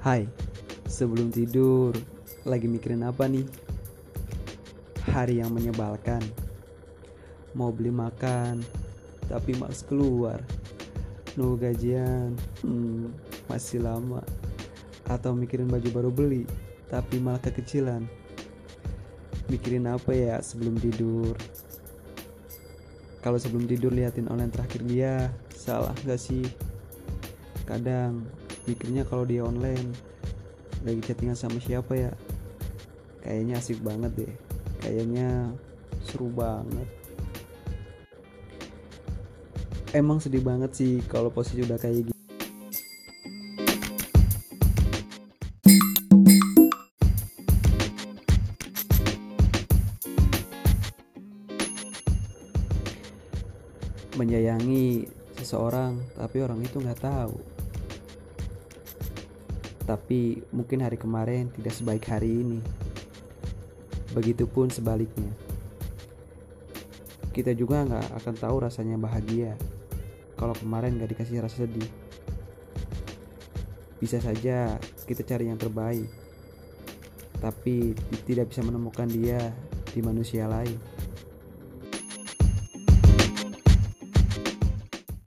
Hai, sebelum tidur, lagi mikirin apa nih? Hari yang menyebalkan. Mau beli makan, tapi males keluar. Nunggu gajian, hmm, masih lama. Atau mikirin baju baru beli, tapi malah kekecilan. Mikirin apa ya sebelum tidur? Kalau sebelum tidur liatin online terakhir dia, salah gak sih? Kadang mikirnya kalau dia online lagi chattingan sama siapa ya? Kayaknya asik banget deh. Kayaknya seru banget. Emang sedih banget sih kalau posisi udah kayak gitu menyayangi seseorang tapi orang itu nggak tahu tapi mungkin hari kemarin tidak sebaik hari ini. Begitupun sebaliknya. Kita juga nggak akan tahu rasanya bahagia kalau kemarin nggak dikasih rasa sedih. Bisa saja kita cari yang terbaik, tapi tidak bisa menemukan dia di manusia lain.